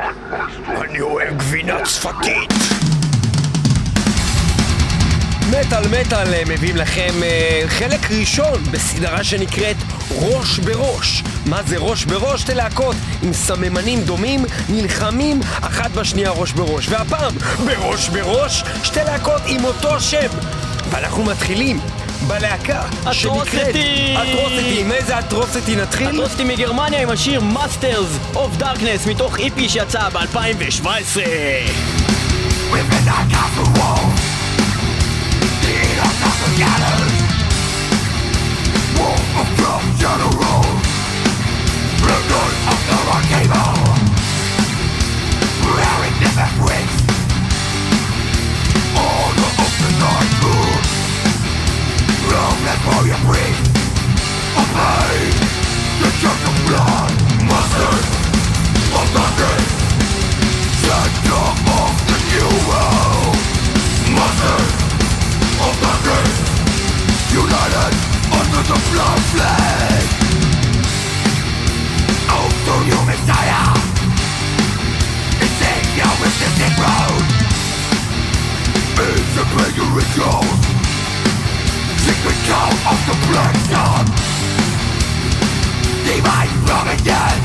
אני אוהב גבינה צפתית. מטאל מטאל אה, מביאים לכם אה, חלק ראשון בסדרה שנקראת ראש בראש. מה זה ראש בראש? שתי להקות עם סממנים דומים נלחמים אחת בשנייה ראש בראש. והפעם בראש בראש שתי להקות עם אותו שם. ואנחנו מתחילים בלהקה שנקראת אטרוסטי! אטרוסטי. עם איזה אטרוסטי נתחיל? אטרוסטי מגרמניה עם השיר Masters of Darkness מתוך איפי שיצא ב-2017 that for your breath Of pain The church of blood Masters of thunder Sanctum of the new world. Masters of thunder United under the blood flag. Out to Messiah. It's in your with the road. It's a pagan ritual Secret we of the black sun Divine from again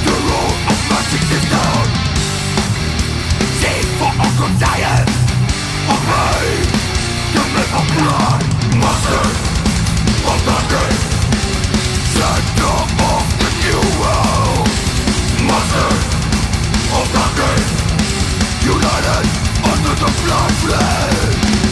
The rule of magic is known Seek for occult science Obey the myth of blood Master of the day Center of the new world Master of the day United under the blood flame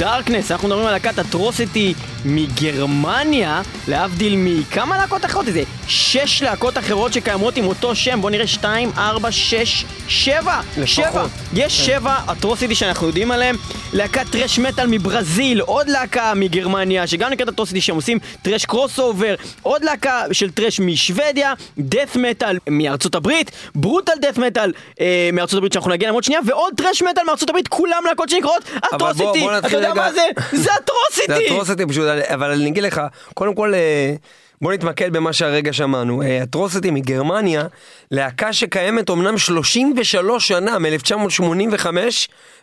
Darkness, אנחנו מדברים על להקת Atrocity מגרמניה, להבדיל מכמה להקות אחרות, איזה שש להקות אחרות שקיימות עם אותו שם, בוא נראה שתיים, ארבע, שש, שבע, שבע, יש שבע Atrocity שאנחנו יודעים עליהם, להקת thrash metal מברזיל, עוד להקה מגרמניה, שגם נקראת Atrocity שהם עושים thrash crossover, עוד להקה של thrash משוודיה, death metal מארצות הברית, brutal death metal אה, מארצות הברית שאנחנו נגיע למרות שנייה, ועוד thrash metal מארצות הברית, כולם להקות שנקראות אטרוסיטי, אתה יודע מה זה? זה זה אטרוסיטי! פשוט, אבל אני אגיד לך, קודם כל אה, בוא נתמקד במה שהרגע שמענו. אה, אטרוסטי מגרמניה, להקה שקיימת אמנם 33 שנה, מ-1985,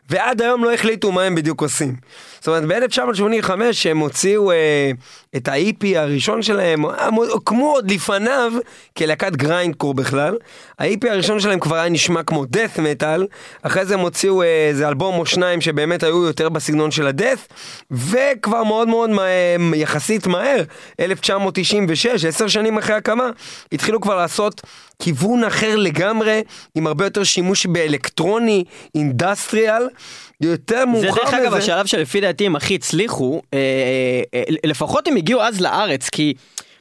ועד היום לא החליטו מה הם בדיוק עושים. זאת אומרת, ב-1985 הם הוציאו אה, את ה-EP הראשון שלהם, הם הוקמו עוד לפניו כלהקת גריינדקור בכלל. ה-EP הראשון שלהם כבר היה נשמע כמו death metal, אחרי זה הם הוציאו אה, איזה אלבום או שניים שבאמת היו יותר בסגנון של ה-death, וכבר מאוד מאוד מה, יחסית מהר, 1996, עשר שנים אחרי הקמה, התחילו כבר לעשות כיוון אחר לגמרי, עם הרבה יותר שימוש באלקטרוני, אינדסטריאל. יותר זה מאוחר דרך אגב מזה- השלב שלפי דעתי הם הכי הצליחו, אה, אה, אה, לפחות הם הגיעו אז לארץ, כי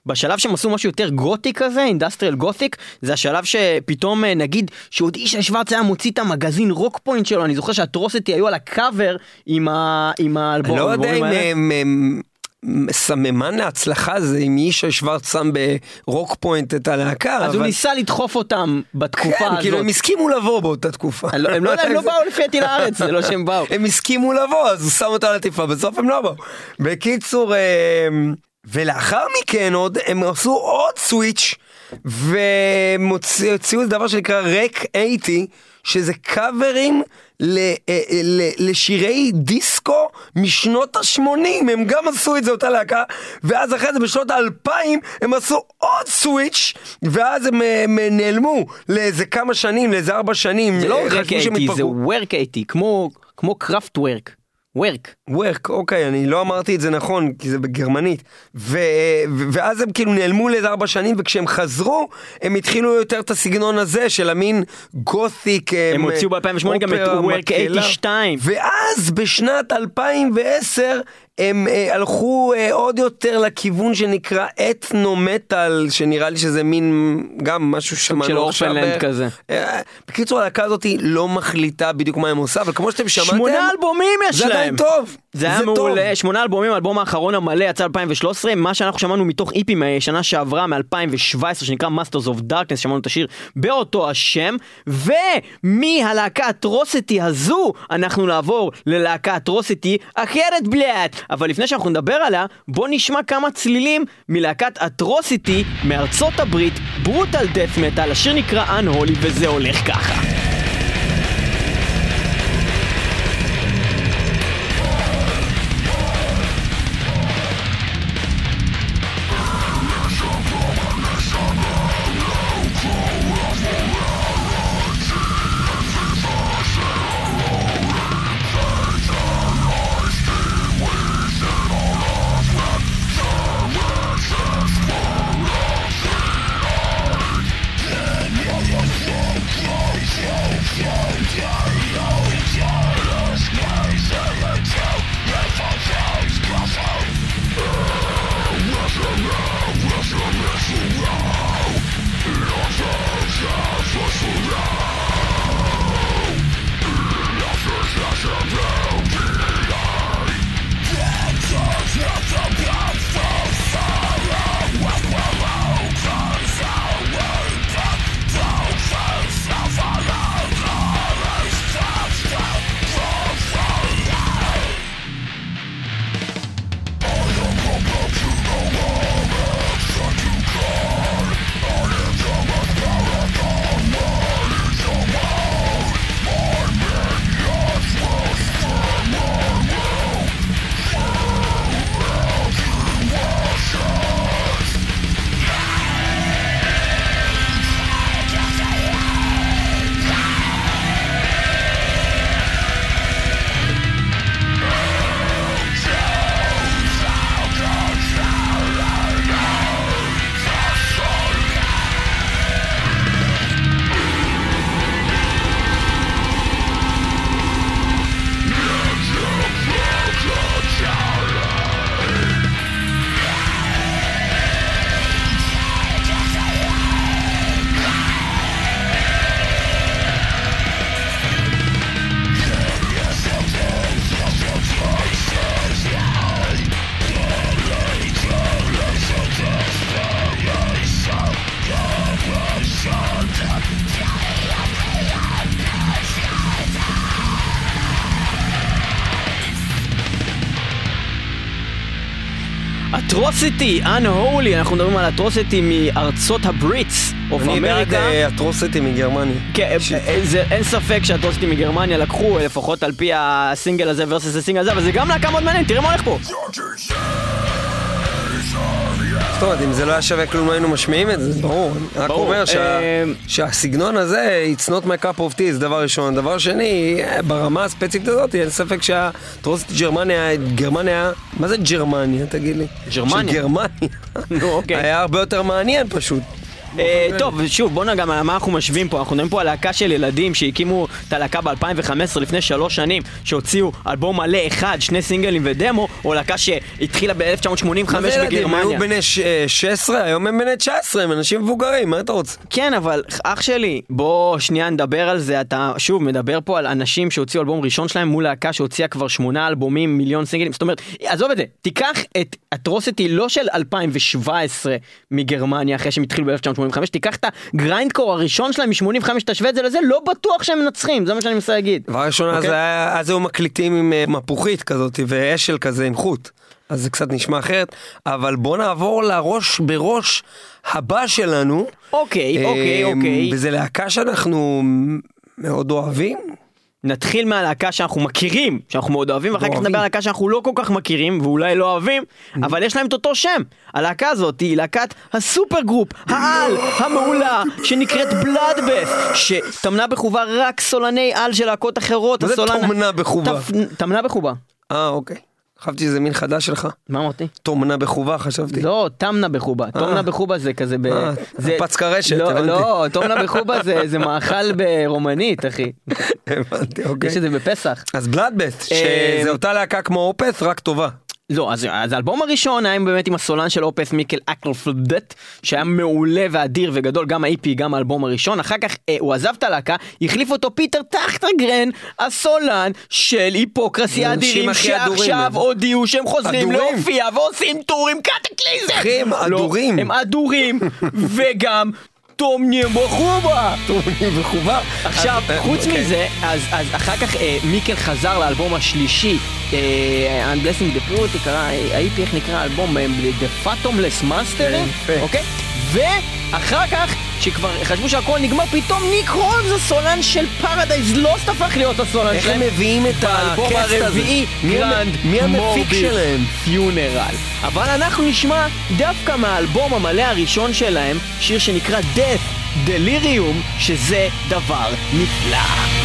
בשלב שהם עשו משהו יותר גותי כזה, אינדסטריאל גותיק, זה השלב שפתאום אה, נגיד שעוד ישי שוורץ היה מוציא את המגזין רוק פוינט שלו, אני זוכר ש Atrocity היו על הקאבר עם ה- עם האלבום. אני לא יודע אם. הם- הם- סממן להצלחה זה אם ישי שוורץ שם ברוק פוינט את הלהקה. אז הוא אבל- ניסה לדחוף אותם בתקופה כן, כאילו הזאת. הם הסכימו לבוא באותה תקופה. אני לא- הם לא הם לא באו לפי דעתי לארץ, זה לא שהם באו. הם הסכימו לבוא, אז הוא שם אותה על עטיפה, בסוף הם לא באו. בקיצור, אה, ולאחר מכן עוד, הם עשו עוד סוויץ', והם הוציאו דבר שנקרא רק 80, שזה קאברים ל, אה, אה, ל, לשירי דיסקו משנות ה-80, הם גם עשו את זה אותה להקה, ואז אחרי זה בשנות ה-2000 הם עשו עוד סוויץ', ואז הם, הם נעלמו לאיזה כמה שנים, לאיזה ארבע שנים. זה לא אה, חשבו שהם 80, זה התפרקו. work 80, כמו, כמו קראפט וורק. וורק. work, אוקיי, אני לא אמרתי את זה נכון, כי זה בגרמנית. ו- ו- ואז הם כאילו נעלמו לאיזה ארבע שנים, וכשהם חזרו, הם התחילו יותר את הסגנון הזה של המין גותיק. הם הוציאו ב-2008 גם את מקהלה. 82. ואז בשנת 2010 הם אה, הלכו אה, עוד יותר לכיוון שנקרא אתנו-מטאל, שנראה לי שזה מין, גם משהו שמענו של עכשיו. אורפנלנד אה, כזה. אה, בקיצור, הלהקה הזאת לא מחליטה בדיוק מה הם עושה, אבל כמו שאתם שמעתם, שמונה אלבומים יש זה להם. עדיין טוב. זה היה. מעולה, שמונה אלבומים, האלבום האחרון המלא יצא 2013, מה שאנחנו שמענו מתוך איפי מהשנה שעברה, מ-2017, שנקרא Masters of Darkness, שמענו את השיר באותו השם, ומהלהקה הטרוסיטי הזו, אנחנו נעבור ללהקה הטרוסיטי אחרת בלעד. אבל לפני שאנחנו נדבר עליה, בוא נשמע כמה צלילים מלהקת הטרוסיטי מארצות הברית, ברוטל דף מטאל, השיר נקרא Unholy, וזה הולך ככה. Atrocity, Unholy, אנחנו מדברים על Atrocity מארצות הברית, אוף אני בעד אמריקה. אה, Atrocity מגרמניה. כן, אה, זה- אין ספק ש Atrocity מגרמניה לקחו, לפחות על פי הסינגל הזה versus הסינגל הזה, אבל זה גם להקה מאוד מעניינת, תראה מה הולך פה. זאת אומרת, אם זה לא היה שווה כלום, לא היינו משמיעים את זה, זה ברור. אני רק אומר אה, שהסגנון הזה, it's not my cup of tea, זה דבר ראשון. דבר שני, ברמה הספציפית הזאת, אין ספק ש Atrocity גרמניה, גרמניה, מה זה גרמניה, תגיד לי? גרמניה. של גרמניה. נו, אוקיי. היה הרבה יותר מעניין פשוט. אה, טוב, ושוב, בוא נגע מה אנחנו משווים פה, אנחנו מדברים פה על להקה של ילדים שהקימו את הלהקה ב-2015, לפני שלוש שנים, שהוציאו אלבום מלא אחד, שני סינגלים ודמו, או להקה שהתחילה ב-1985 מה זה ילדים? היו בגרמניה. בני ש- אה, 16, היום הם בני 19, הם אנשים מבוגרים, מה אתה רוצה? כן, אבל אח שלי, בוא שנייה נדבר על זה, אתה שוב מדבר פה על אנשים שהוציאו אלבום ראשון שלהם מול להקה שהוציאה כבר שמונה אלבומים, מיליון סינגלים, זאת אומרת, עזוב את זה, תיקח את אטרוסיטי לא של 2017 מגרמניה, אחרי שהם התחילו ב-1985, תיקח את הגריינדקור הראשון שלהם מ-85, תשווה את זה לזה, לא בטוח שהם מנצחים, זה מה שאני מנסה להגיד. דבר ראשון, אז אוקיי. היה- אז היו מקליטים עם אה, מפוחית כזאת ואשל כזה עם חוט. אז זה קצת נשמע אחרת, אבל בוא נעבור לראש בראש הבא שלנו. אוקיי, אוקיי, אה, אוקיי. וזה להקה שאנחנו מאוד אוהבים. נתחיל מהלהקה שאנחנו מכירים, שאנחנו מאוד אוהבים, ואחר כך אוהבים. נדבר על להקה שאנחנו לא כל כך מכירים, ואולי לא אוהבים, אבל יש להם את אותו שם. הלהקה הזאת היא להקת ה supergroup, העל, המעולה, שנקראת Bloodbath, שטמנה בחובה רק סולני על של להקות אחרות. מה זה טומנה בחובה? טמנה בחובה. אה, אוקיי. חשבתי שזה מין חדש שלך. מה אמרתי? טומנה בחובה, חשבתי. לא, תמנה בחובה. תומנה בחובה זה כזה ב... אה, זה- פצקרשת, לא, הבנתי. לא, תומנה בחובה זה- זה מאכל ברומנית, אחי. הבנתי, אוקיי. יש את זה בפסח. אז Bloodbath, אה, שזה אותה להקה כמו Opeth, רק טובה. לא, אז, אז האלבום הראשון היה באמת עם הסולן של Opeth מיקאל אקרפלדט, שהיה מעולה ואדיר וגדול, גם ה-EP, גם האלבום הראשון. אחר כך אה, הוא עזב את הלהקה, החליף אותו פיטר טגטגרן, הסולן של Hypocrisy האדירים, שעכשיו. הודיעו שהם חוזרים. להופיע ועושים tour עם Kataklysm. אחי, הם לא, אדורים. הם אדורים, וגם תומניה בחובה. טומנים בחובה. עכשיו, אה, חוץ אוקיי. מזה, אז, אחר כך אה, מיקאל חזר לאלבום השלישי, אה, Unblessing the Purity, קרא, ה-EP איך נקרא האלבום? אה, The Fathomless Mastery. אוקיי? ואחר כך, שכבר חשבו שהכל נגמר, פתאום ניק הולמס, הסולן של Paradise Lost, הפך להיות הסולן איך שלהם. הם מביאים את באלבום הזה? הרביעי, מי המ- Grand מי המפיק שלהם? Funeral. אבל אנחנו נשמע דווקא מהאלבום המלא הראשון שלהם, שיר שנקרא Death Delirium, שזה דבר נפלא.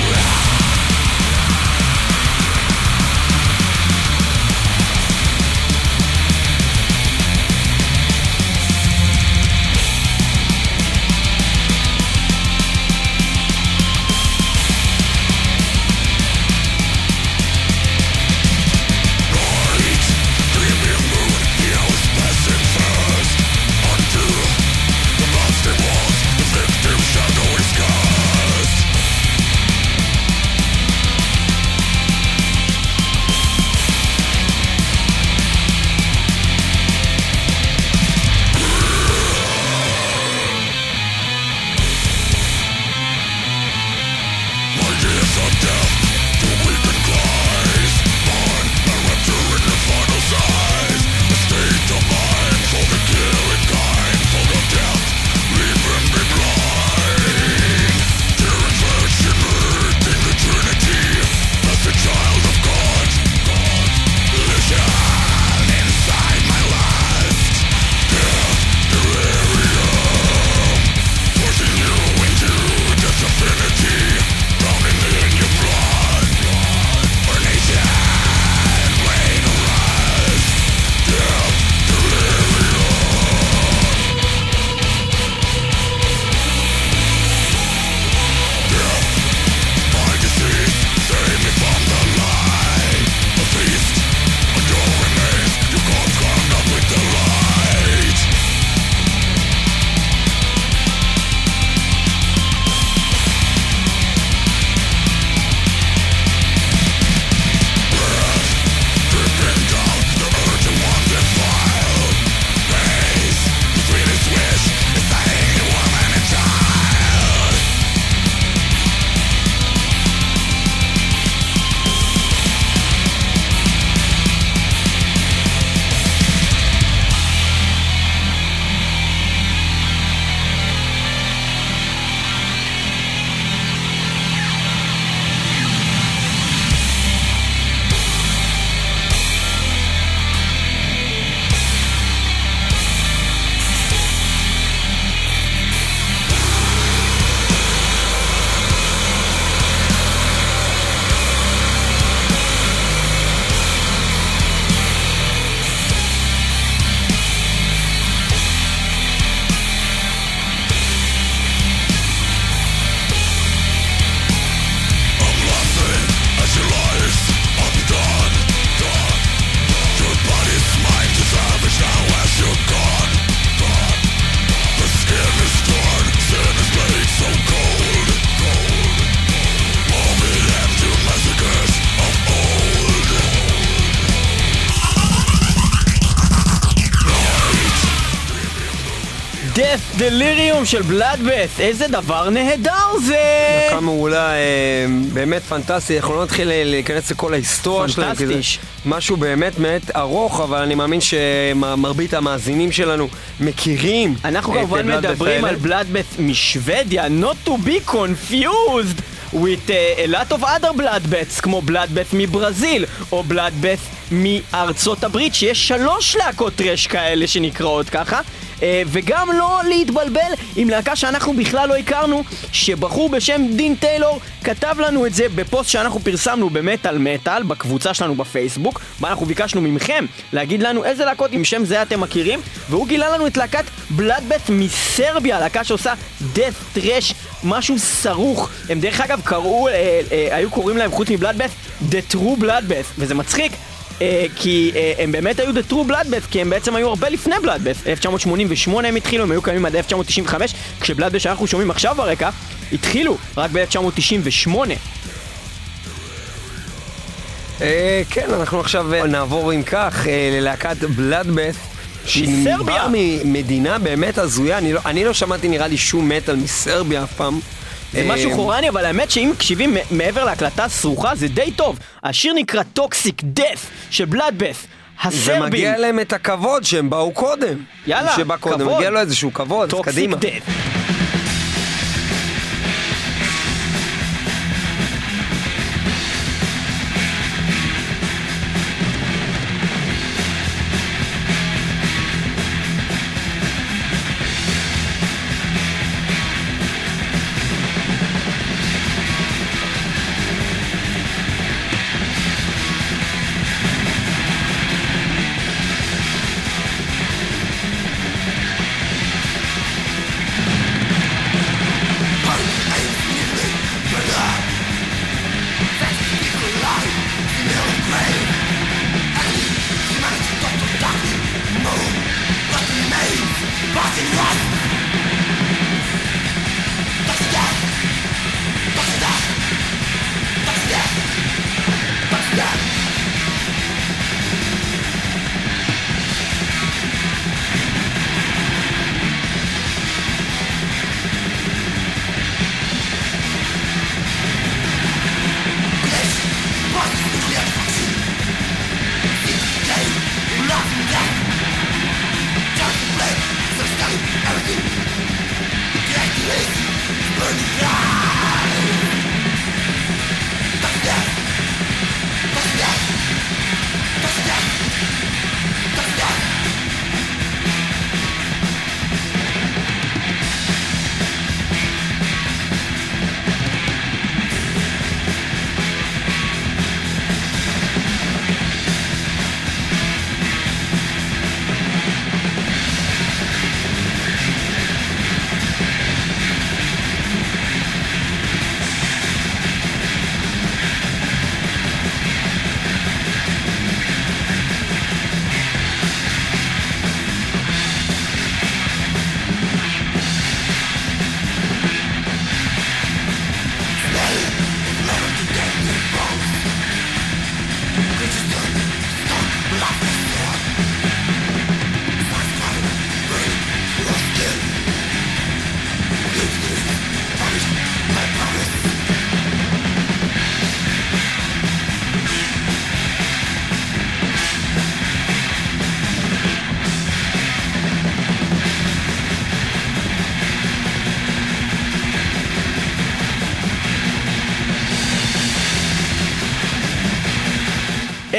Delirium של בלאדבeth, איזה דבר נהדר זה! להקה מעולה, אה, באמת פנטסטי, אנחנו לא נתחיל אה, להיכנס לכל ההיסטוריה שלהם, כי זה. משהו באמת באמת ארוך, אבל אני מאמין שמרבית המאזינים שלנו מכירים אנחנו כמובן מדברים. על בלאדבeth משוודיה, not to be confused, with uh, a lot of other bloodbaths, כמו bloodbath מברזיל, או bloodbath מארצות הברית, שיש שלוש להקות טרש כאלה שנקראות ככה. Uh, וגם לא להתבלבל עם להקה שאנחנו בכלל לא הכרנו, שבחור בשם דין טיילור כתב לנו את זה בפוסט שאנחנו פרסמנו במטאל מטאל, בקבוצה שלנו בפייסבוק, בה אנחנו ביקשנו מכם להגיד לנו איזה להקות עם שם זה אתם מכירים, והוא גילה לנו את להקת בלאדבט מסרביה, להקה שעושה death trash, משהו סרוך. הם דרך אגב קראו, אה, אה, היו קוראים להם חוץ מבלאדבט, The True Bloodbath, וזה מצחיק. אה, כי אה, הם באמת היו The True Bloodbath, כי הם בעצם היו הרבה לפני Bloodbath. 1988 הם התחילו, הם היו קיימים עד 1995, כשבלאדבט שאנחנו שומעים עכשיו ברקע, התחילו רק ב-1998. אה, כן, אנחנו עכשיו נעבור אם כך ללהקת בלאדבeth. מסרביה. ממדינה באמת הזויה, אני לא, אני לא שמעתי נראה לי שום מטאל מסרביה אף פעם. זה משהו אה, חורני, אבל האמת שאם מקשיבים מעבר להקלטה סרוכה זה די טוב. השיר נקרא טוקסיק דף של בלאדבף. הסרבים. ומגיע להם את הכבוד שהם באו קודם. יאללה, שבא קודם, כבוד. מגיע לו איזשהו כבוד, אז קדימה. דף.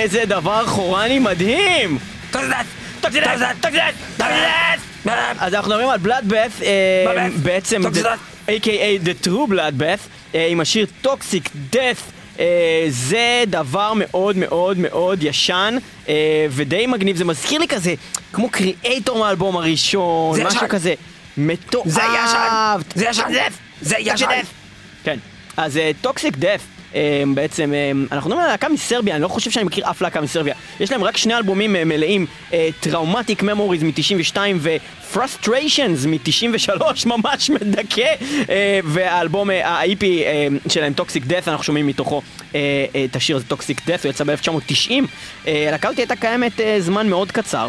איזה דבר חולני מדהים! אז אנחנו מדברים על Bloodbath, Bloodbath. בעצם, Toxic a.k.a. The True Bloodbath, אה, עם השיר Toxic Death. זה דבר מאוד מאוד מאוד ישן אה, ודי מגניב, זה מזכיר לי כזה כמו Kreator מהאלבום הראשון, משהו. כזה מטורף. זה ישן! זה ישן! זה ישן! כן, אז Toxic Death, בעצם, אה, אנחנו מדברים על להקה מסרביה, אני לא חושב שאני מכיר אף להקה מסרביה. יש להם רק שני אלבומים אה, מלאים, Traumatic Memories מ-92 ו-Frustrations מ-93, ממש מדכא. אה, והאלבום, אה, אה, שלהם, Toxic Death, אנחנו שומעים מתוכו אה, אה, את השיר הזה, Toxic Death, הוא יצא ב-1990. הלהקה הזאת הייתה קיימת אה, זמן מאוד קצר.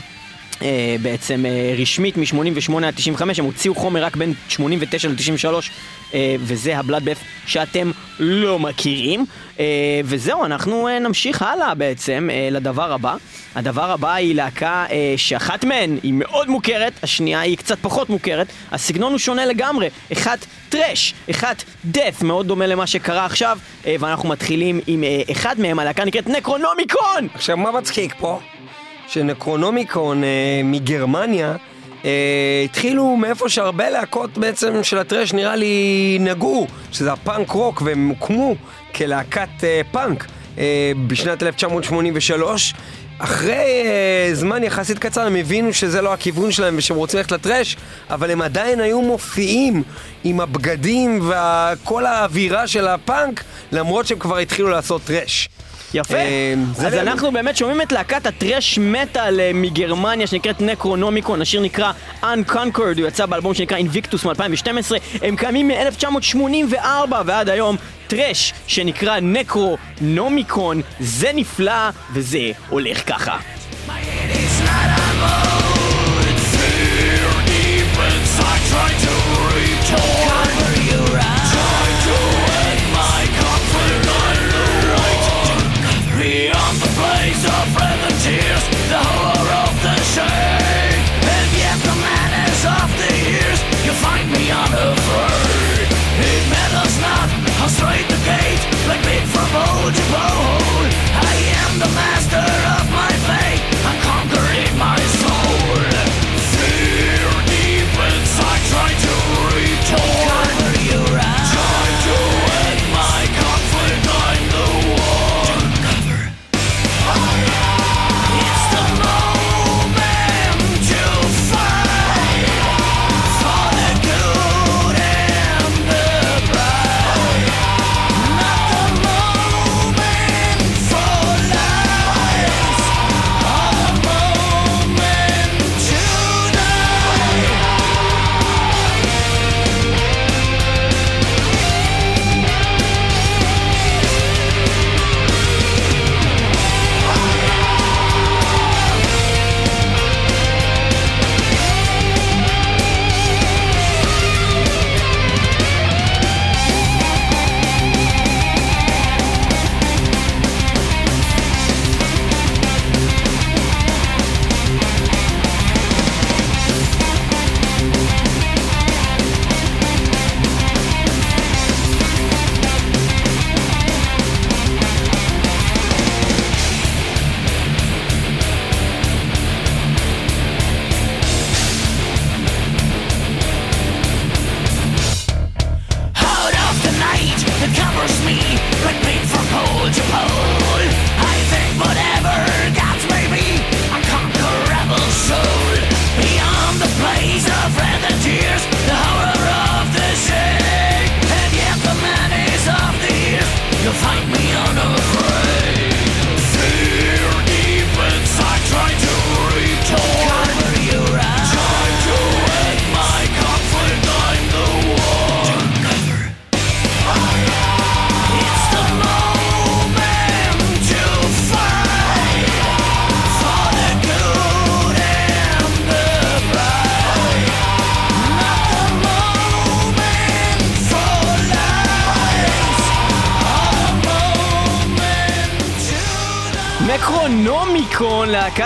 אה, בעצם אה, רשמית מ-88 עד 95, הם הוציאו חומר רק בין 89 ל-93, אה, וזה הבלאדבף שאתם לא מכירים. אה, וזהו, אנחנו אה, נמשיך הלאה בעצם אה, לדבר הבא. הדבר הבא היא להקה אה, שאחת מהן היא מאוד מוכרת, השנייה היא קצת פחות מוכרת, הסגנון הוא שונה לגמרי, אחת טראש, אחת דף, מאוד דומה למה שקרה עכשיו, אה, ואנחנו מתחילים עם אה, אחד מהם, הלהקה נקראת נקרונומיקון! עכשיו, מה מצחיק פה? שנקרונומיקון אה, מגרמניה אה, התחילו מאיפה שהרבה להקות בעצם של ה thrash נראה לי נגעו, שזה הפאנק רוק, והם הוקמו כלהקת אה, פאנק אה, בשנת 1983. אחרי אה, זמן יחסית קצר הם הבינו שזה לא הכיוון שלהם ושהם רוצים ללכת ל thrash, אבל הם עדיין היו מופיעים עם הבגדים וכל האווירה של הפאנק, למרות שהם כבר התחילו לעשות thrash. יפה. אה, אז לב- אנחנו באמת שומעים את להקת ה thrash metal אה, מגרמניה שנקראת נקרונומיקון, השיר נקרא Unconquered, הוא יצא באלבום שנקרא Invictus מ-2012, הם קיימים מ-1984 ועד היום. טרש שנקרא נקרונומיקון, זה נפלא וזה הולך ככה. Beyond straight the shade. And yet the madness of the ears You find me on It matters not. I'll the gate, like bit from pole to pole.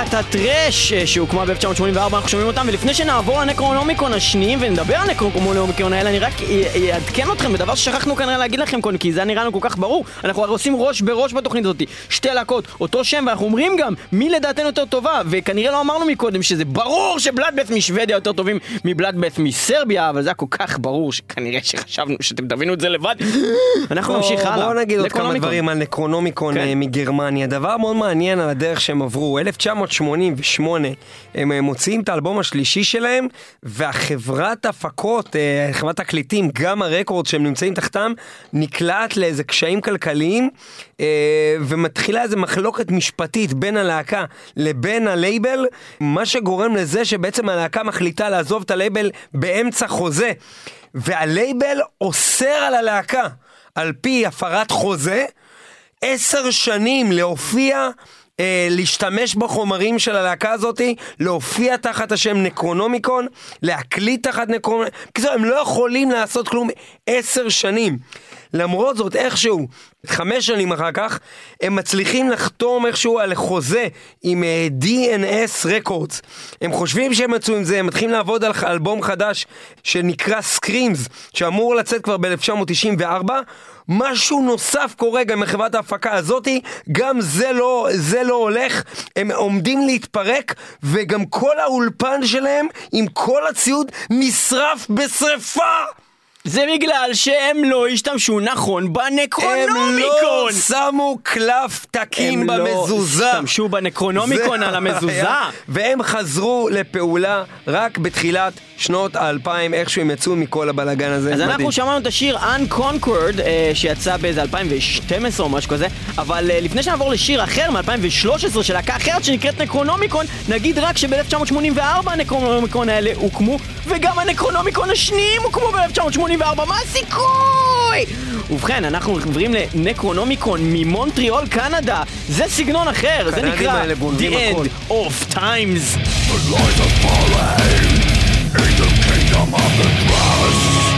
להקת הטרש אה, שהוקמה ב-1984, אנחנו שומעים אותם, ולפני שנעבור לנקרונומיקון השניים ונדבר על הנקרונומיקון האלה, אני רק אעדכן אתכם בדבר ששכחנו כנראה להגיד לכם קודם, כי זה נראה לנו כל כך ברור, אנחנו הרי עושים ראש בראש בתוכנית הזאת, שתי להקות, אותו שם, ואנחנו אומרים גם מי לדעתנו יותר טובה, וכנראה לא אמרנו מקודם שזה ברור שבלאדבeth משוודיה יותר טובים מבלאדבeth מסרביה, אבל זה היה כל כך ברור שכנראה שחשבנו שאתם תבינו את זה לבד. אנחנו נמשיך הלאה. בוא נגיד עוד כמה נקרונומיקון. דברים על נקרונומיקון כן. אה, מגרמניה. דבר מאוד מעניין על הדרך שהם עברו. 1988 הם אה, מוציאים את האלבום השלישי שלהם, והחברת הפקות, אה, חברת תקליטים, Gama Records שהם נמצאים תחתם, נקלעת לאיזה קשיים כלכליים, אה, ומתחילה איזה מחלוקת משפטית בין הלהקה לבין הלייבל, מה שגורם לזה שבעצם הלהקה מחליטה לעזוב את הלייבל באמצע חוזה, והלייבל אוסר על הלהקה. על פי הפרת חוזה, עשר שנים להופיע אה, להשתמש בחומרים של הלהקה הזאתי, להופיע תחת השם נקרונומיקון, להקליט תחת נקרונומיקון, בקיצור, הם לא יכולים לעשות כלום עשר שנים. למרות זאת, איכשהו, חמש שנים אחר כך, הם מצליחים לחתום איכשהו על חוזה עם אה, DNS Records. הם חושבים שהם מצאו עם זה, הם מתחילים לעבוד על אלבום חדש שנקרא Screams, שאמור לצאת כבר ב-1994. משהו נוסף קורה גם עם חברת ההפקה הזאתי, גם זה לא, זה לא הולך, הם עומדים להתפרק, וגם כל האולפן שלהם עם כל הציוד נשרף בשרפה! זה בגלל שהם לא השתמשו נכון הם בנקרונומיקון! לא שמו קלף תקין הם לא במזוזה. השתמשו בנקרונומיקון על המזוזה. והם חזרו לפעולה רק בתחילת שנות האלפיים, איכשהו הם יצאו מכל הבלאגן הזה. אז מדהים. אנחנו שמענו את השיר Unconquered, אה, שיצא באיזה 2012 או משהו כזה, אבל אה, לפני שנעבור לשיר אחר מ-2013 של להקה אחרת שנקראת נקרונומיקון, נגיד רק שב-1984 הנקרונומיקון האלה הוקמו, וגם הנקרונומיקון השניים הוקמו ב-1984, מה הסיכוי? ובכן, אנחנו עוברים לנקרונומיקון ממונטריאול, קנדה. זה סגנון אחר, זה נקרא האלה The גונבים End הכל. of Times. אז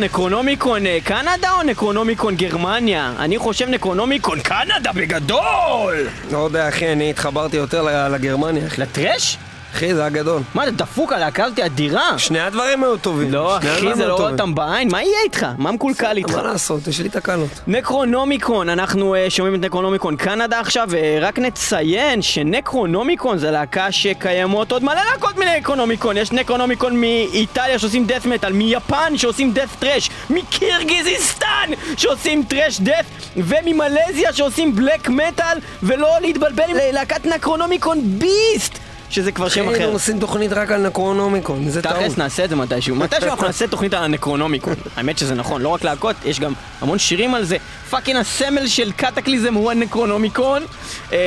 נקרונומיקון אה, קנדה או נקרונומיקון גרמניה? אני חושב נקרונומיקון קנדה בגדול! לא יודע, אחי, אני התחברתי יותר לגרמניה, אחי. ל thrash? אחי, זה היה גדול. מה, אתה דפוק, הלהקה הזאת אדירה? שני הדברים היו טובים. לא, אחי, זה לא רואה. אותם בעין, מה יהיה איתך? מה מקולקל איתך? מה לעשות, יש לי תקלות. נקרונומיקון, אנחנו uh, שומעים את נקרונומיקון קנדה עכשיו, ורק נציין שנקרונומיקון זה להקה שקיימות עוד מלא להקות מנקרונומיקון. יש נקרונומיקון מאיטליה שעושים death metal, מיפן שעושים death thrash, מקירגיזיסטן שעושים thrash death, וממלזיה שעושים black metal, ולא להתבלבל עם להקת Necronomicon Beast! שזה כבר שם היינו אחר. עושים תוכנית רק על נקרונומיקון, זה טעות. תכלס נעשה את זה מתישהו. מתישהו אנחנו נעשה תוכנית על הנקרונומיקון. האמת שזה נכון, לא רק להקות, יש גם המון שירים על זה. fucking הסמל של Kataklysm הוא הנקרונומיקון. אה,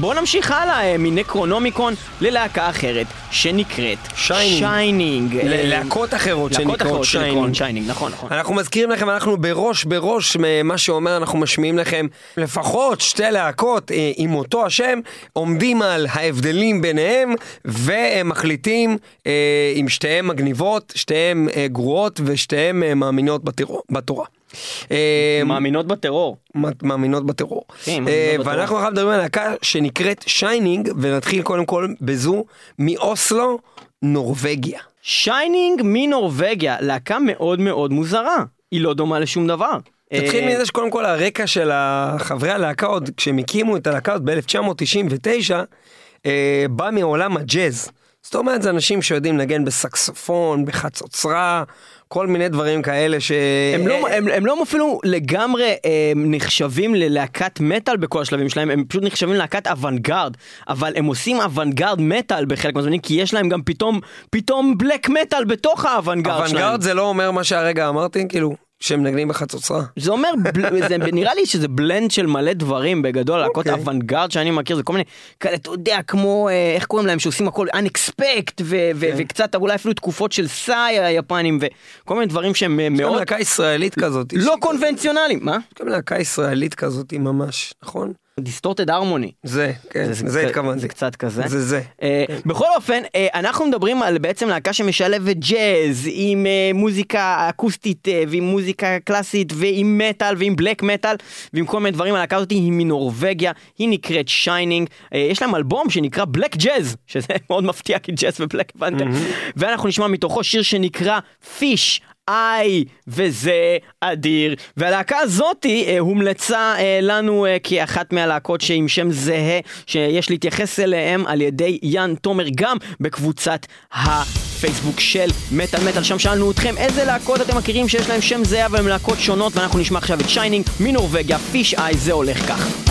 בואו נמשיך הלאה אה, מנקרונומיקון ללהקה אחרת, שנקראת Shining. Shining. אה, ללהקות אחרות שנקראות. Shining, נכון, נכון. אנחנו מזכירים לכם, אנחנו בראש בראש, מה שאומר, אנחנו משמיעים לכם לפחות שתי להקות אה, עם אותו השם, עומדים על ההבדלים ביניהם, והם מחליטים אה, אם שתיהן מגניבות, שתיהן אה, גרועות ושתיהן אה, מאמינות בטרור, בתורה. אה, מאמינות בטרור. מאמינות בטרור. כן, מאמינות אה. ואנחנו עכשיו מדברים על להקה שנקראת Shining, ונתחיל קודם כל בזו מאוסלו, נורבגיה. Shining מנורבגיה, להקה מאוד מאוד מוזרה. היא לא דומה לשום דבר. נתחיל אה, מזה שקודם כל הרקע של חברי הלהקה עוד, כשהם הקימו את הלהקה עוד ב-1999, אה, בא מעולם הג'אז. זאת אומרת, זה אנשים שיודעים לנגן בסקסופון, בחצוצרה, כל מיני דברים כאלה ש... הם לא, הם, הם לא אפילו לגמרי הם, נחשבים ללהקת מטאל בכל השלבים שלהם, הם פשוט נחשבים ללהקת אוונגרד, אבל הם עושים אוונגרד מטאל בחלק מהזמנים, כי יש להם גם פתאום, פתאום בלק מטאל בתוך האוונגרד שלהם. אוונגרד זה לא אומר מה שהרגע אמרתי, כאילו, שהם מנגנים בחצוצרה. זה אומר, בל- זה נראה לי שזה בלנד של מלא דברים בגדול, להקות אוקיי. אוונגרד שאני מכיר, זה כל מיני כאלה, אתה יודע, כמו, אה, איך קוראים להם, שעושים הכל unexpect, ו- ו- כן. וקצת אולי אפילו תקופות של סאי היפנים, וכל מיני דברים שהם אה, יש גם מאוד להקה ישראלית כזאת. לא קונבנציונליים. מה? יש גם להקה ישראלית כזאת ממש, נכון? Distorted Harmony. זה, כן, זה התכוונתי. זה קצת כזה. זה זה. אה, בכל אופן, אה, אנחנו מדברים על בעצם להקה שמשלבת ג'אז עם אה, מוזיקה אקוסטית אה, ועם מוזיקה קלאסית ועם מטאל ועם black metal ועם כל מיני דברים. הלהקה הזאת היא מנורבגיה, היא נקראת Shining. יש להם אלבום שנקרא Blackjazz, שזה מאוד מפתיע כי ג'אז ו black הבנתם. ואנחנו נשמע מתוכו שיר שנקרא Fisheye, וזה אדיר. והלהקה הזאתי אה, הומלצה אה, לנו אה, כאחת מהלהקות שעם שם זהה, שיש להתייחס אליהם על ידי יאן תומר גם בקבוצת הפייסבוק של מטאל מטאל. שם שאלנו אתכם איזה להקות אתם מכירים שיש להם שם זהה אבל הם להקות שונות, ואנחנו נשמע עכשיו את Shining מנורבגיה, Fisheye, זה הולך כך.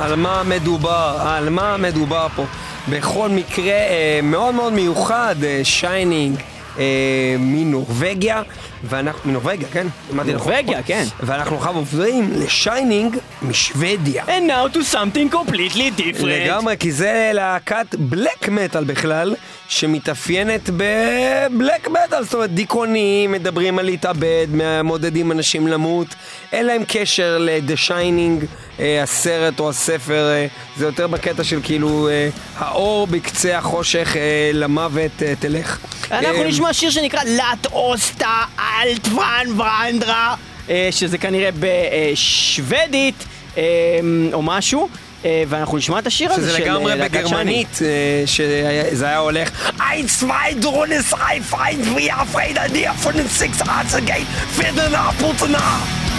על מה מדובר? על מה מדובר פה? בכל מקרה אה, מאוד מאוד מיוחד, אה, Shining. אה, מנורבגיה, ואנחנו, מנורבגיה, כן? אמרתי נכון. נורבגיה, כן. ואנחנו עכשיו עוברים ל Shining משוודיה. And now to something completely different. לגמרי, כי זה להקת black metal בכלל, שמתאפיינת ב black metal, זאת אומרת דיכאונים, מדברים על להתאבד, מעודדים אנשים למות, אין להם קשר ל-The Shining, אה, הסרט או הספר, אה, זה יותר בקטע של כאילו אה, האור בקצה החושך אה, למוות אה, תלך. אנחנו אה, נשמע שיר שנקרא לאט אוסטה אלטוון ורנדרה, אה, שזה כנראה בשוודית אה, או משהו. אה, ואנחנו נשמע את השיר הזה שזה של לגמרי אה, להקת שייני. בגרמנית, שזה היה הולך ein, zwei, drones, drei, we are afraid idea von den again, fiddle nach, putte nach.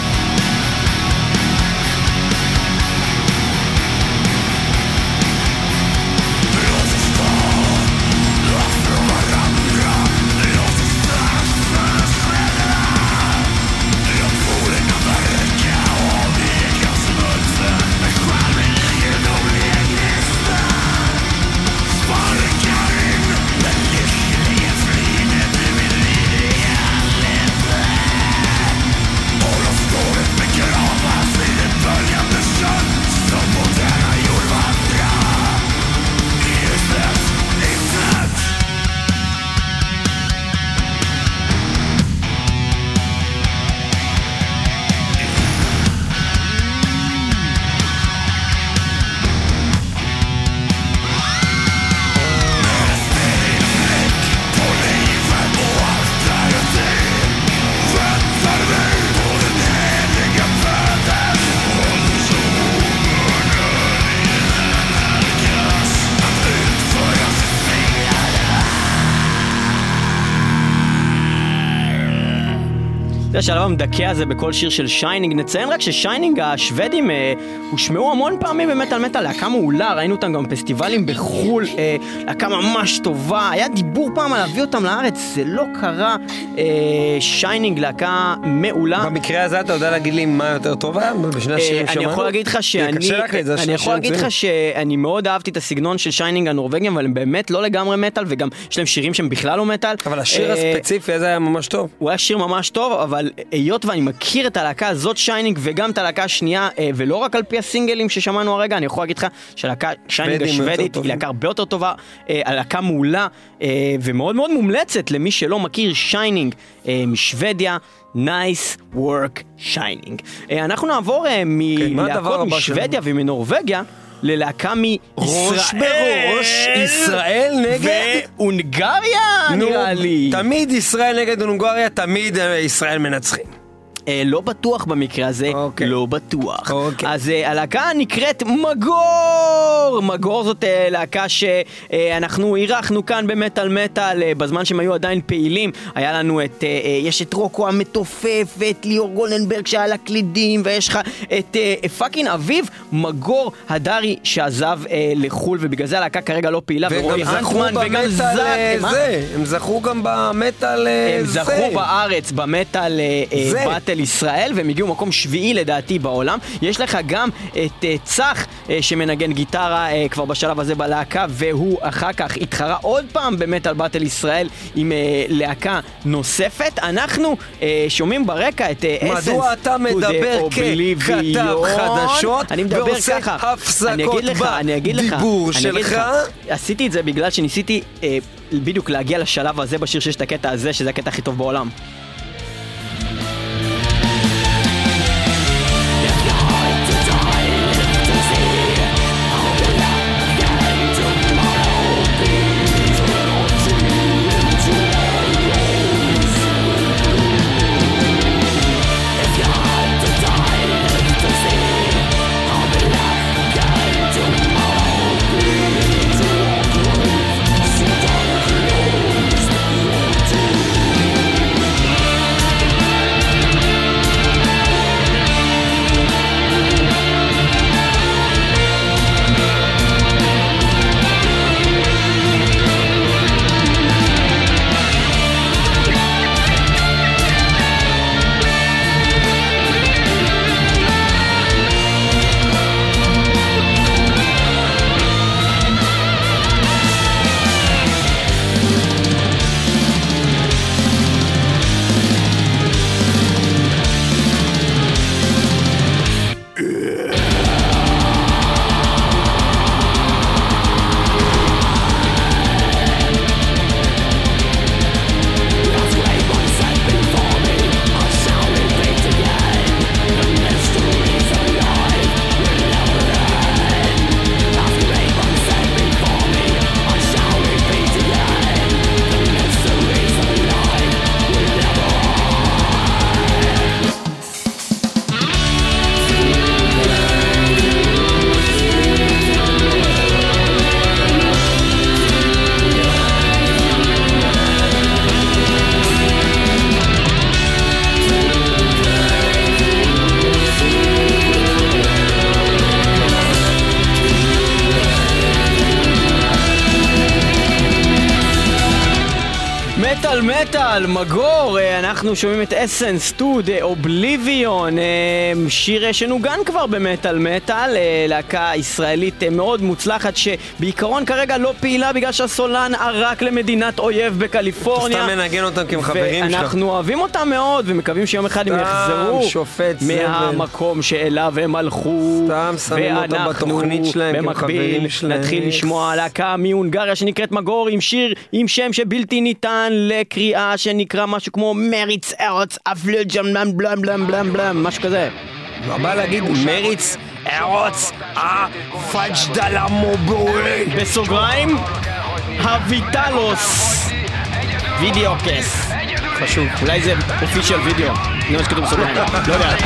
השלב המדכא הזה בכל שיר של Shining. נציין רק ש Shining השוודים אה, הושמעו המון פעמים במטאל מטאל, להקה מעולה, ראינו אותם גם בפסטיבלים בחו"ל, אה, להקה ממש טובה, היה דיבור פעם על להביא אותם לארץ, זה לא קרה. אה, Shining להקה מעולה. במקרה הזה אתה יודע להגיד לי מה יותר טוב היה בשני השירים אה, שמענו? אני יכול להגיד לך שאני, אני יכול להגיד. לך שאני מאוד אהבתי את הסגנון של Shining הנורבגים, אבל הם באמת לא לגמרי מטאל, וגם יש להם שירים שהם בכלל לא מטאל. אבל השיר אה, הספציפי הזה היה ממש טוב. הוא היה שיר ממש טוב, אבל היות ואני מכיר את הלהקה הזאת שיינינג וגם את הלהקה השנייה, אה, ולא רק על פי הסינגלים ששמענו הרגע, אני יכול להגיד לך שהלהקה שיינינג השוודית היא. להקה הרבה יותר טובה, אה, הלהקה מעולה אה, ומאוד מאוד מומלצת למי שלא מכיר שיינינג משוודיה. Nice work שיינינג. אנחנו נעבור כן, מלהקות משוודיה ומנורבגיה ללהקה מישראל. ראש בראש, ישראל נגד- והונגריה נו, נראה לי. תמיד ישראל נגד הונגריה, תמיד אה, ישראל מנצחים. אה, לא בטוח במקרה הזה, אוקיי. לא בטוח. אוקיי. אז אה, הלהקה נקראת מגור! מגור זאת אה, להקה שאנחנו אירחנו כאן במטאל מטאל אה, בזמן שהם היו עדיין פעילים. היה לנו את, אה, אה, יש את רוקו המתופף ואת ליאור גולדנברג שהיה לה קלידים ויש לך את אה, fucking אביב מגור הדרי שעזב אה, לחו"ל ובגלל זה הלהקה כרגע לא פעילה ורועי אנטמן וגם אה, מה? זה, הם זכו גם במטאל אה, הם זה. זכו בארץ במטאל אה, אה, באטל ישראל והם הגיעו מקום שביעי לדעתי בעולם. יש לך גם את אה, צח אה, שמנגן גיטרה אה, כבר בשלב הזה בלהקה והוא אחר כך התחרה עוד פעם במטאל באטל ישראל עם להקה נוספת. אנחנו שומעים ברקע את Essence מדוע אתה מדבר. ככתב חדשות ועושה ככה. אני הפסקות אגיד לך, אני אגיד לך, בדיבור אני אגיד שלך? לך, עשיתי את זה בגלל שניסיתי בדיוק להגיע לשלב הזה בשיר שיש את הקטע הזה, שזה הקטע הכי טוב בעולם. אנחנו שומעים את אסנס, טוד, אובליביון, אה, שיר אה, שנוגן כבר במטאל מטאל, אה, להקה ישראלית אה, מאוד מוצלחת שבעיקרון כרגע לא פעילה בגלל שהסולן ערק למדינת אויב בקליפורניה. סתם מנגן אותם כי הם חברים שלך. ואנחנו אוהבים אותם מאוד ומקווים שיום אחד הם יחזרו. מהמקום שאליו הם הלכו. סתם שמים אותם בתוכנית שלהם, במקביל. נתחיל לשמוע להקה מהונגריה שנקראת מגור עם שיר עם שם שבלתי ניתן לקריאה שנקרא משהו כמו מריץ ארץ אפלג'ם בלם בלם בלם בלם בלם משהו כזה. מה בא להגיד? מריץ ארוץ הפג'דלה מובוי בסוגריים הויטלוס וידאו קס חשוב. אולי זה אופישל וידאו. זה מה שכתוב בסוגריים. לא יודע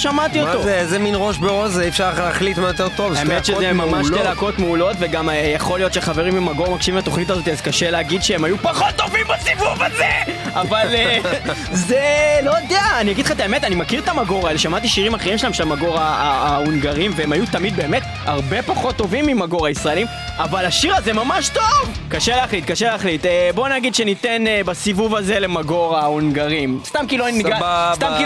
שמעתי אותו מה זה, איזה מין ראש בראש זה, אי אפשר להחליט מה יותר טוב. שתי האמת שזה ממש שתי מעולות. להקות מעולות וגם אה, יכול להיות שחברים ממגור מקשיבים לתוכנית הזאת אז קשה להגיד שהם היו פחות טובים בסיבוב הזה אבל אה, זה לא יודע אני אגיד לך את האמת אני מכיר את המגור האלה שמעתי שירים אחרים שלהם של המגור ההונגרים והם היו תמיד באמת הרבה פחות טובים ממגור הישראלים אבל השיר הזה ממש טוב! קשה להחליט קשה להחליט. אה, בוא נגיד שניתן אה, בסיבוב הזה למגור ההונגרים. סתם כי לא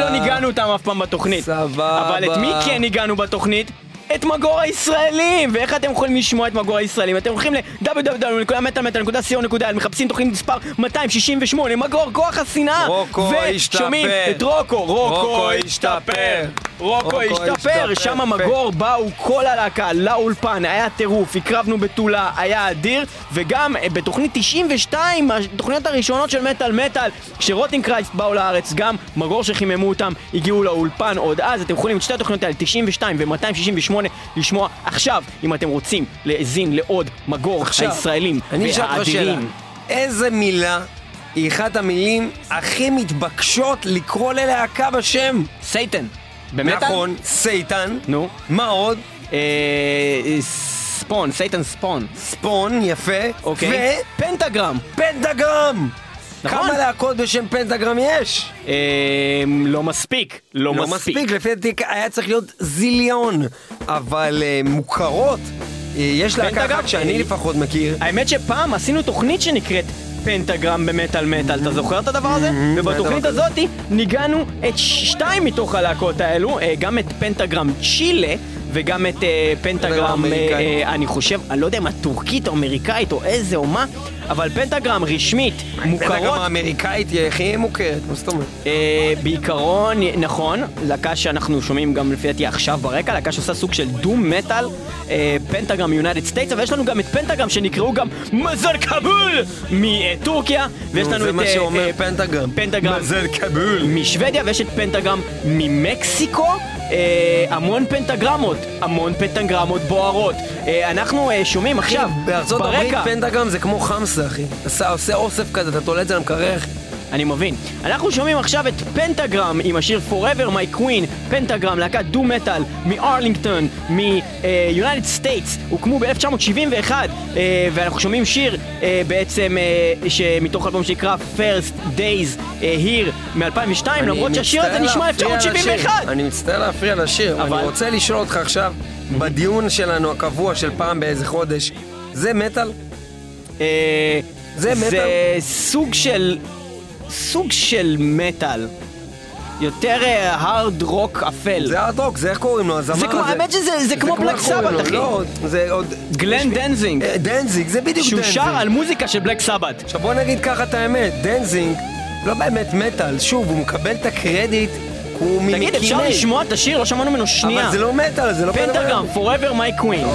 לא ניגענו אותם אף פעם בתוכנית. סבבה. אבל את מי כן ניגענו בתוכנית? את מגור הישראלים! ואיך אתם יכולים לשמוע את מגור הישראלים? אתם הולכים ל-www.מטאלמטאל.co.il מחפשים תוכנית מספר 268 מגור כוח השנאה! רוקו ושומעים השתפר. את רוקו, רוקו השתפר! רוקו השתפר! שם. מגור באו כל הלהקה לאולפן, היה טירוף, הקרבנו בתולה, היה אדיר וגם אה, בתוכנית 92, התוכניות הראשונות של מטאל מטאל כש Rotting Christ באו לארץ, גם מגור שחיממו אותם, הגיעו לאולפן עוד אז, אתם יכולים את שתי התוכניות האלה, 92 ו-268, לשמוע עכשיו, אם אתם רוצים להאזין לעוד מגור עכשיו, הישראלים אני. והאדירים. איזה מילה היא אחת המילים הכי מתבקשות לקרוא ללהקה בשם? Satan. במטאל? נכון, Satan. נו. מה עוד? אה, Spawn, Satan Spawn. Spawn, יפה. אוקיי. פנטגרם. נכון. כמה להקות בשם פנטגרם יש? אה, לא מספיק. לא לא מספיק. מספיק, לפי דעתי היה צריך להיות זיליון. אבל אה, מוכרות, אה, יש להקה? אחת שאני אה, לפחות מכיר. האמת שפעם עשינו תוכנית שנקראת פנטגרם במטאל מטאל, אתה זוכר את הדבר הזה? ובתוכנית הזאת ניגענו את שתיים מתוך הלהקות האלו, אה, גם את פנטגרם צ'ילה וגם את אה, פנטגרם, אה, אני חושב, אני לא יודע אם הטורקית או אמריקאית או איזה או מה, אבל פנטגרם רשמית, מוכרות האמריקאית היא הכי מוכרת, מה זאת אומרת? אה, בעיקרון, נכון, להקה שאנחנו שומעים גם לפי דעתי עכשיו ברקע, להקה שעושה סוג של doom metal, אה, פנטגרם United States, אבל יש לנו גם את פנטגרם שנקראו גם מזרקבול מטורקיה, ויש נו, לנו זה את מה אה, שאומר פנטגרם. פנטגרם מזרקבול. משוודיה, ויש את פנטגרם ממקסיקו. אה, המון פנטגרמות, המון פנטגרמות בוערות. אה, אנחנו אה, שומעים עכשיו, בארצות הברית ברקע, פנטגרם זה כמו חמסה, אחי. עושה אוסף כזה, אתה תולה את זה למקרר. אני מבין. אנחנו שומעים עכשיו את פנטגרם עם השיר Forever My Queen, פנטגרם, להקת doom metal מארלינגטון, מ United States, הוקמו ב-1971, אה, ואנחנו שומעים שיר אה, בעצם אה, שמתוך אלבום שנקרא First Daze Here מ-2002, אני למרות שהשיר הזה נשמע להפריע לשיר. 1971. אני מצטער להפריע לשיר, אבל- אני רוצה לשאול אותך עכשיו, בדיון שלנו הקבוע של פעם באיזה חודש, זה מטאל? זה מטאל? זה סוג של... סוג של מטאל. יותר הארד רוק אפל. זה הארד-רוק, זה איך קוראים לו? הזמר הזה. האמת שזה- זה כמו בלק סבת, לא? אחי. לא, זה עוד... גלן דנזיג. אה, דנזיג, זה בדיוק שהוא דנזיג. שר על מוזיקה של בלק סבת. עכשיו בוא נגיד ככה את האמת, דנזיג לא באמת מטאל, שוב, הוא מקבל את הקרדיט, הוא ממקימי. תגיד, אפשר לשמוע את השיר? לא שמענו ממנו שנייה. אבל זה לא מטאל, זה לא... פנטגרם, Forever My Queen.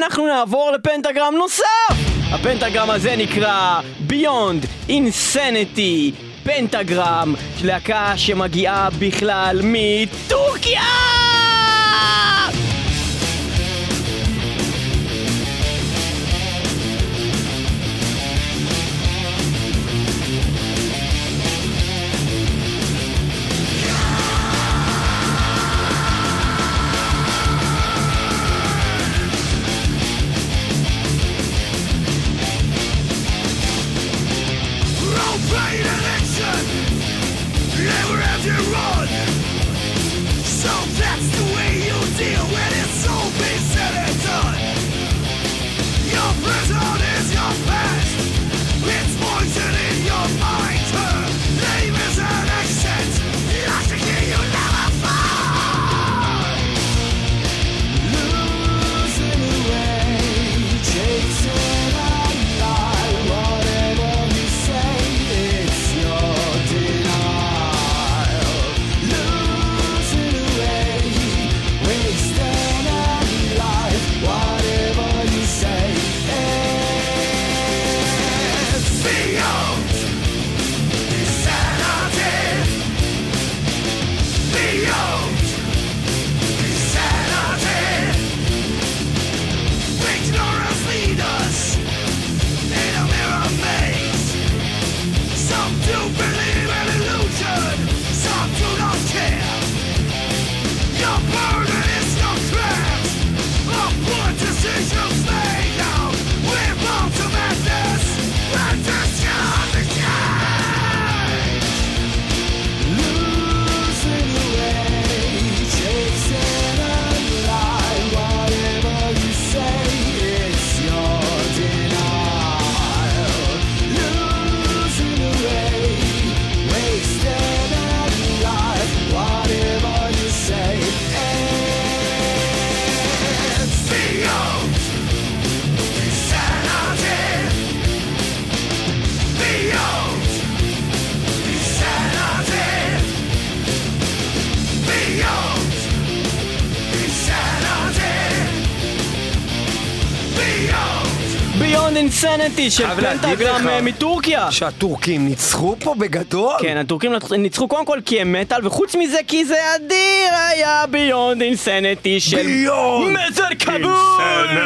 ואנחנו נעבור לפנטגרם נוסף! הפנטגרם הזה נקרא Beyond Insanity פנטגרם, להקה שמגיעה בכלל מטורקיה! אינסניטי של פנטגרם אה, מטורקיה. שהטורקים ניצחו פה בגדול. כן, הטורקים ניצחו קודם כל כי הם מטאל, וחוץ מזה כי זה אדיר היה ביונד אינסניטי של ביונד מטאל כבול!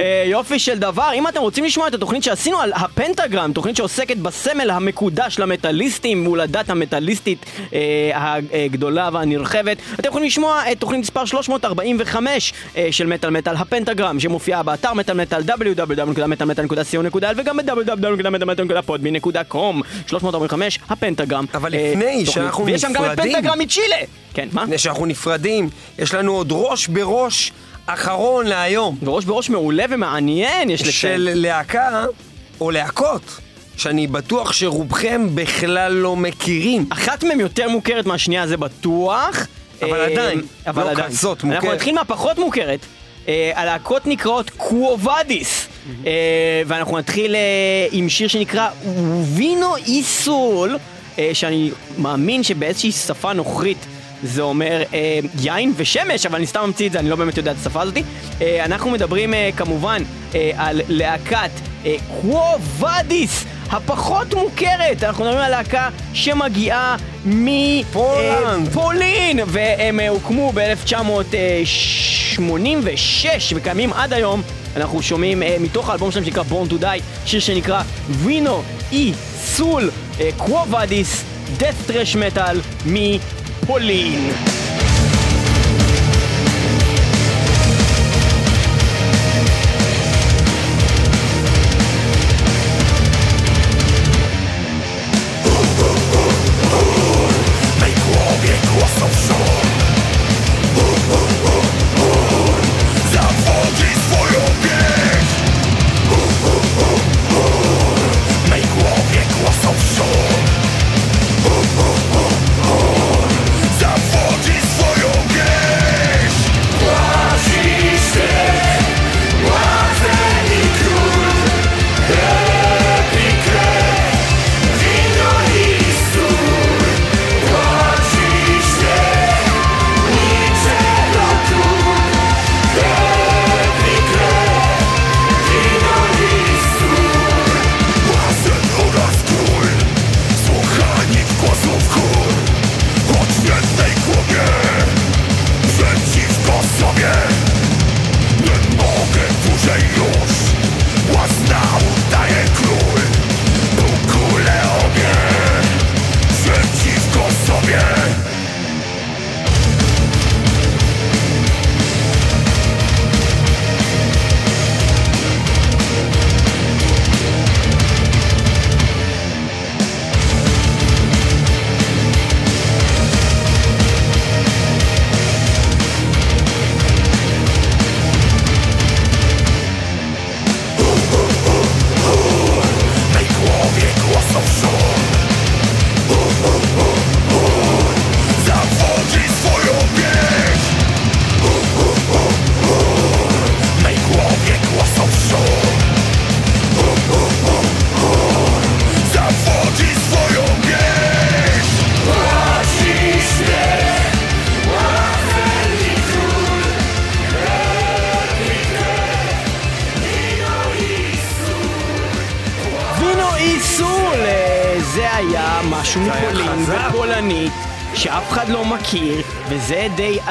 אה, יופי של דבר, אם אתם רוצים לשמוע את התוכנית שעשינו על הפנטגרם, תוכנית שעוסקת בסמל המקודש למטאליסטים, מולדת המטאליסטית אה, הגדולה והנרחבת, אתם יכולים לשמוע את תוכנית מספר 345 אה, של מטאל מטאל הפנטגרם, שמופיעה באתר מטאל מטאל www.מטאלמטאל.co.il וגם ב-www.מטאלמטאל.podbean.com 345 הפנטגרם. אבל לפני. שאנחנו ויש שם גם את נפרדים- פנטגרם מצ'ילה! כן, מה? לפני שאנחנו נפרדים, יש לנו עוד ראש בראש אחרון להיום. וראש בראש מעולה ומעניין, יש לציין. של להקה, או להקות, שאני בטוח שרובכם בכלל לא מכירים. אחת מהן יותר מוכרת מהשנייה, זה בטוח. אבל אה, עדיין, אבל לא עדיין. כזאת אנחנו מוכרת. נתחיל מהפחות מוכרת. אה, הלהקות נקראות קוואדיס. אה, ואנחנו נתחיל עם שיר שנקרא וינו איסול, שאני מאמין שבאיזושהי שפה נוכרית זה אומר אה, יין ושמש, אבל אני סתם ממציא את זה, אני לא באמת יודע את השפה הזאת. אה, אנחנו מדברים אה, כמובן אה, על להקת אה, קוואדיס. הפחות מוכרת, אנחנו מדברים על להקה שמגיעה מפולין. פולין, והם אה, הוקמו ב-1986 וקיימים עד היום. אנחנו שומעים אה, מתוך האלבום שלהם שנקרא Born to Die, שיר שנקרא וינו אי סול קוואדיס, death trash metal מפולין. וינו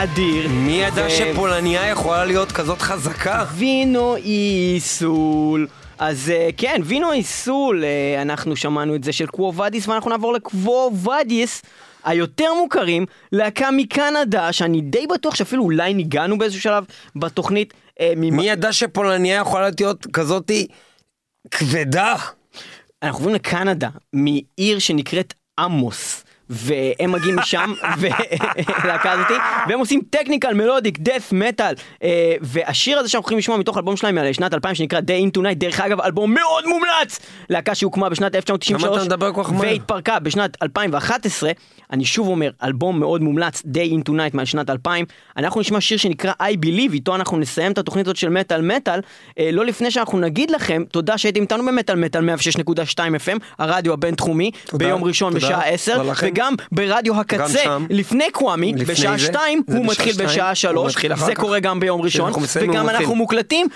אדיר. מי ידע ו- שפולניה יכולה להיות כזאת חזקה? וינו איסול. אז אה, כן, וינו איסול, אה, אנחנו שמענו את זה של קוואדיס, ואנחנו נעבור לקוואדיס. היותר מוכרים, להקה מקנדה, שאני די בטוח שאפילו אולי ניגענו באיזשהו שלב בתוכנית. אה, ממ- מי ידע שפולניה יכולה להיות כזאתי כבדה? אנחנו עוברים לקנדה, מעיר שנקראת עמוס. והם מגיעים משם, ולהקה הזאתי, והם עושים טכניקל, מלודיק, דף, מטאל, והשיר הזה שאנחנו הולכים לשמוע מתוך אלבום שלהם משנת 2000 שנקרא Day into Night, דרך אגב, אלבום מאוד מומלץ! להקה שהוקמה בשנת 1993, למה אתה מדבר כל כך מהר? והתפרקה בשנת 2011, אני שוב אומר, אלבום מאוד מומלץ, Day into Night משנת 2000, אנחנו נשמע שיר שנקרא I Believe, איתו אנחנו נסיים את התוכנית הזאת של מטאל מטאל, אה, לא לפני שאנחנו נגיד לכם, תודה שהייתם איתנו במטאל מטאל 106.2 FM, הרדיו הבינתחומי, ביום ראשון בשעה 10, וגם ברדיו הקצה, שם. לפני קוואמי, לפני בשעה זה. שתיים, זה הוא בשעה מתחיל שתיים. בשעה הוא שלוש, מתחיל אחר זה כך. קורה גם ביום ראשון, וגם אנחנו. מוקלטים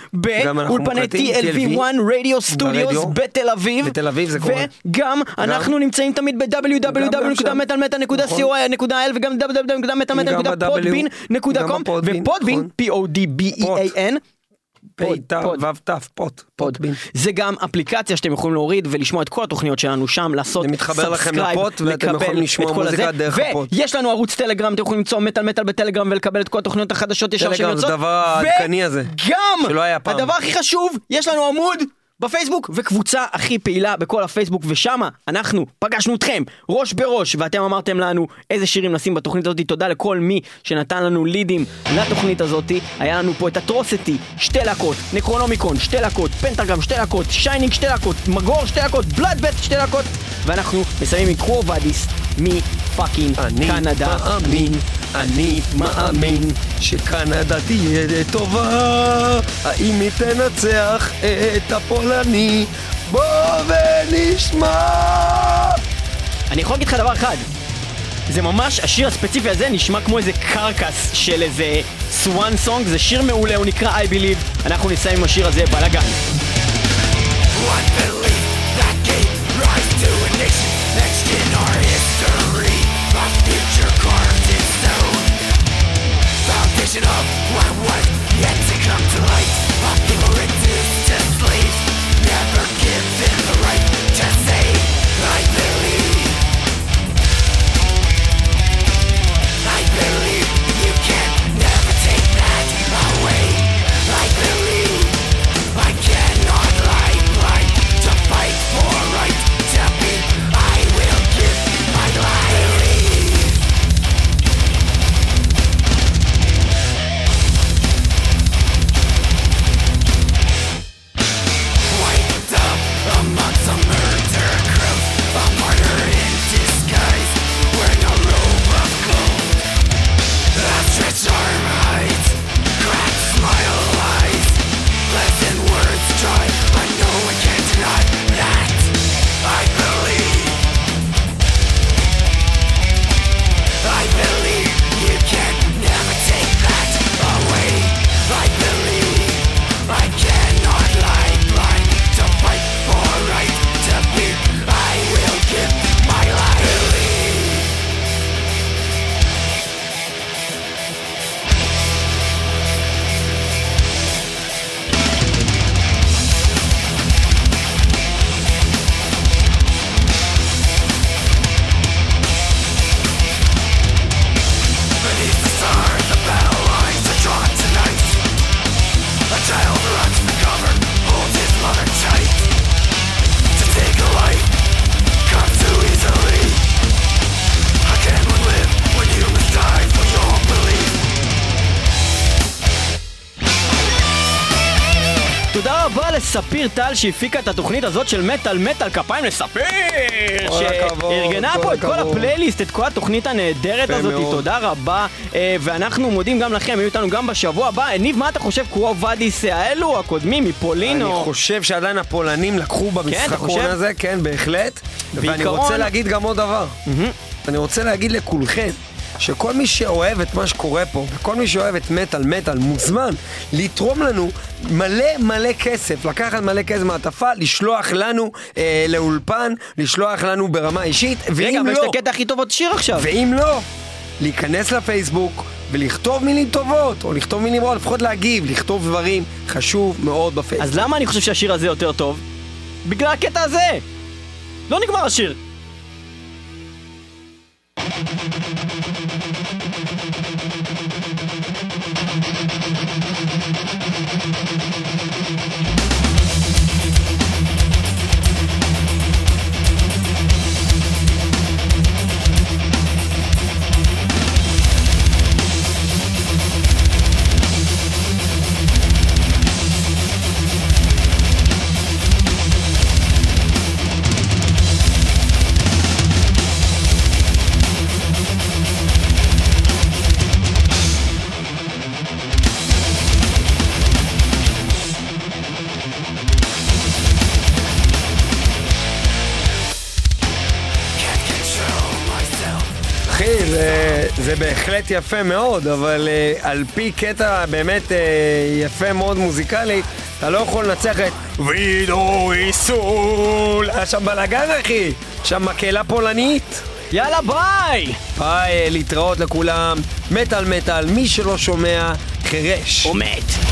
גם באולפני מוקלטים, TLV1 רדיו סטודיוס. בתל אביב, בתל אביב זה קורה. וגם אנחנו נמצאים תמיד ב-www.מטאלמטאל.co.il וגם גם www.מטאלמטאל.podbean.com בפודבין, ופודבין, נכון. P-O-D-B-E-A-N, פוד, פוד. ת' פוט. פודבין. זה גם אפליקציה שאתם יכולים להוריד ולשמוע את כל התוכניות שלנו שם, לעשות subscribe, לקבל את כל הזה. ויש לנו ערוץ טלגרם, אתם יכולים למצוא מטאל מטאל בטלגרם ולקבל את כל התוכניות החדשות ישר טלגרם זה שיוצאות. הדבר העדכני הזה, וגם. הדבר הכי חשוב, יש לנו עמוד. בפייסבוק וקבוצה הכי פעילה בכל הפייסבוק ושמה אנחנו פגשנו אתכם ראש בראש ואתם אמרתם לנו איזה שירים נשים בתוכנית הזאת. תודה לכל מי שנתן לנו לידים לתוכנית הזאת. היה לנו פה את אטרוסיטי שתי להקות נקרונומיקון שתי להקות פנטגרם שתי להקות שיינינג שתי להקות מגור שתי להקות בלאדבסט שתי להקות. ואנחנו מסיימים עם קרו ואדיס מפאקינג אני קנדה. מאמין, אני מאמין שקנדה תהיה טובה. האם היא תנצח את הפולני? בוא ונשמע אני יכול להגיד לך דבר אחד זה ממש, השיר הספציפי הזה נשמע כמו איזה קרקס של איזה swan song, זה שיר מעולה, הוא נקרא I Believe, אנחנו נסיים עם השיר הזה, בלאגן. One belief that gave rise to a nation etched in our history. A future carved in stone. Foundation of what was yet to come to light. A people טל שהפיקה את התוכנית הזאת של מטאל מטאל כפיים לספיר! שארגנה פה את כל. הפלייליסט, את כל התוכנית הנהדרת הזאת. תודה רבה. אה, ואנחנו מודים גם לכם, היו איתנו גם בשבוע הבא. ניב, מה אתה חושב? קרו ואדיס האלו, הקודמים, מפולין אני. חושב שעדיין הפולנים לקחו אתה במשחקון? הזה, כן, בהחלט. ואני רוצה להגיד גם עוד דבר. אני רוצה להגיד לכולכם, שכל מי שאוהב את מה שקורה פה, וכל מי שאוהב את מטאל מטאל, מוזמן לתרום לנו מלא מלא כסף, לקחת מלא כסף מעטפה, לשלוח לנו אה, לאולפן, לשלוח לנו ברמה אישית, רגע, ואם אבל יש לא, את הקטע הכי טוב עוד שיר עכשיו. ואם לא, להיכנס לפייסבוק ולכתוב מילים טובות, או לכתוב מילים רעות, לפחות להגיב, לכתוב דברים, חשוב מאוד בפייסבוק. אז למה אני חושב שהשיר הזה יותר טוב? בגלל הקטע הזה! לא נגמר השיר! בהחלט יפה מאוד, אבל uh, על פי קטע באמת uh, יפה מאוד מוזיקלית, אתה לא יכול לנצח את וידו איסול. היה שם בלאגן אחי, שם מקהלה פולנית. יאללה ביי! ביי, להתראות לכולם. מטאל מטאל, מי שלא שומע, חירש. הוא מת.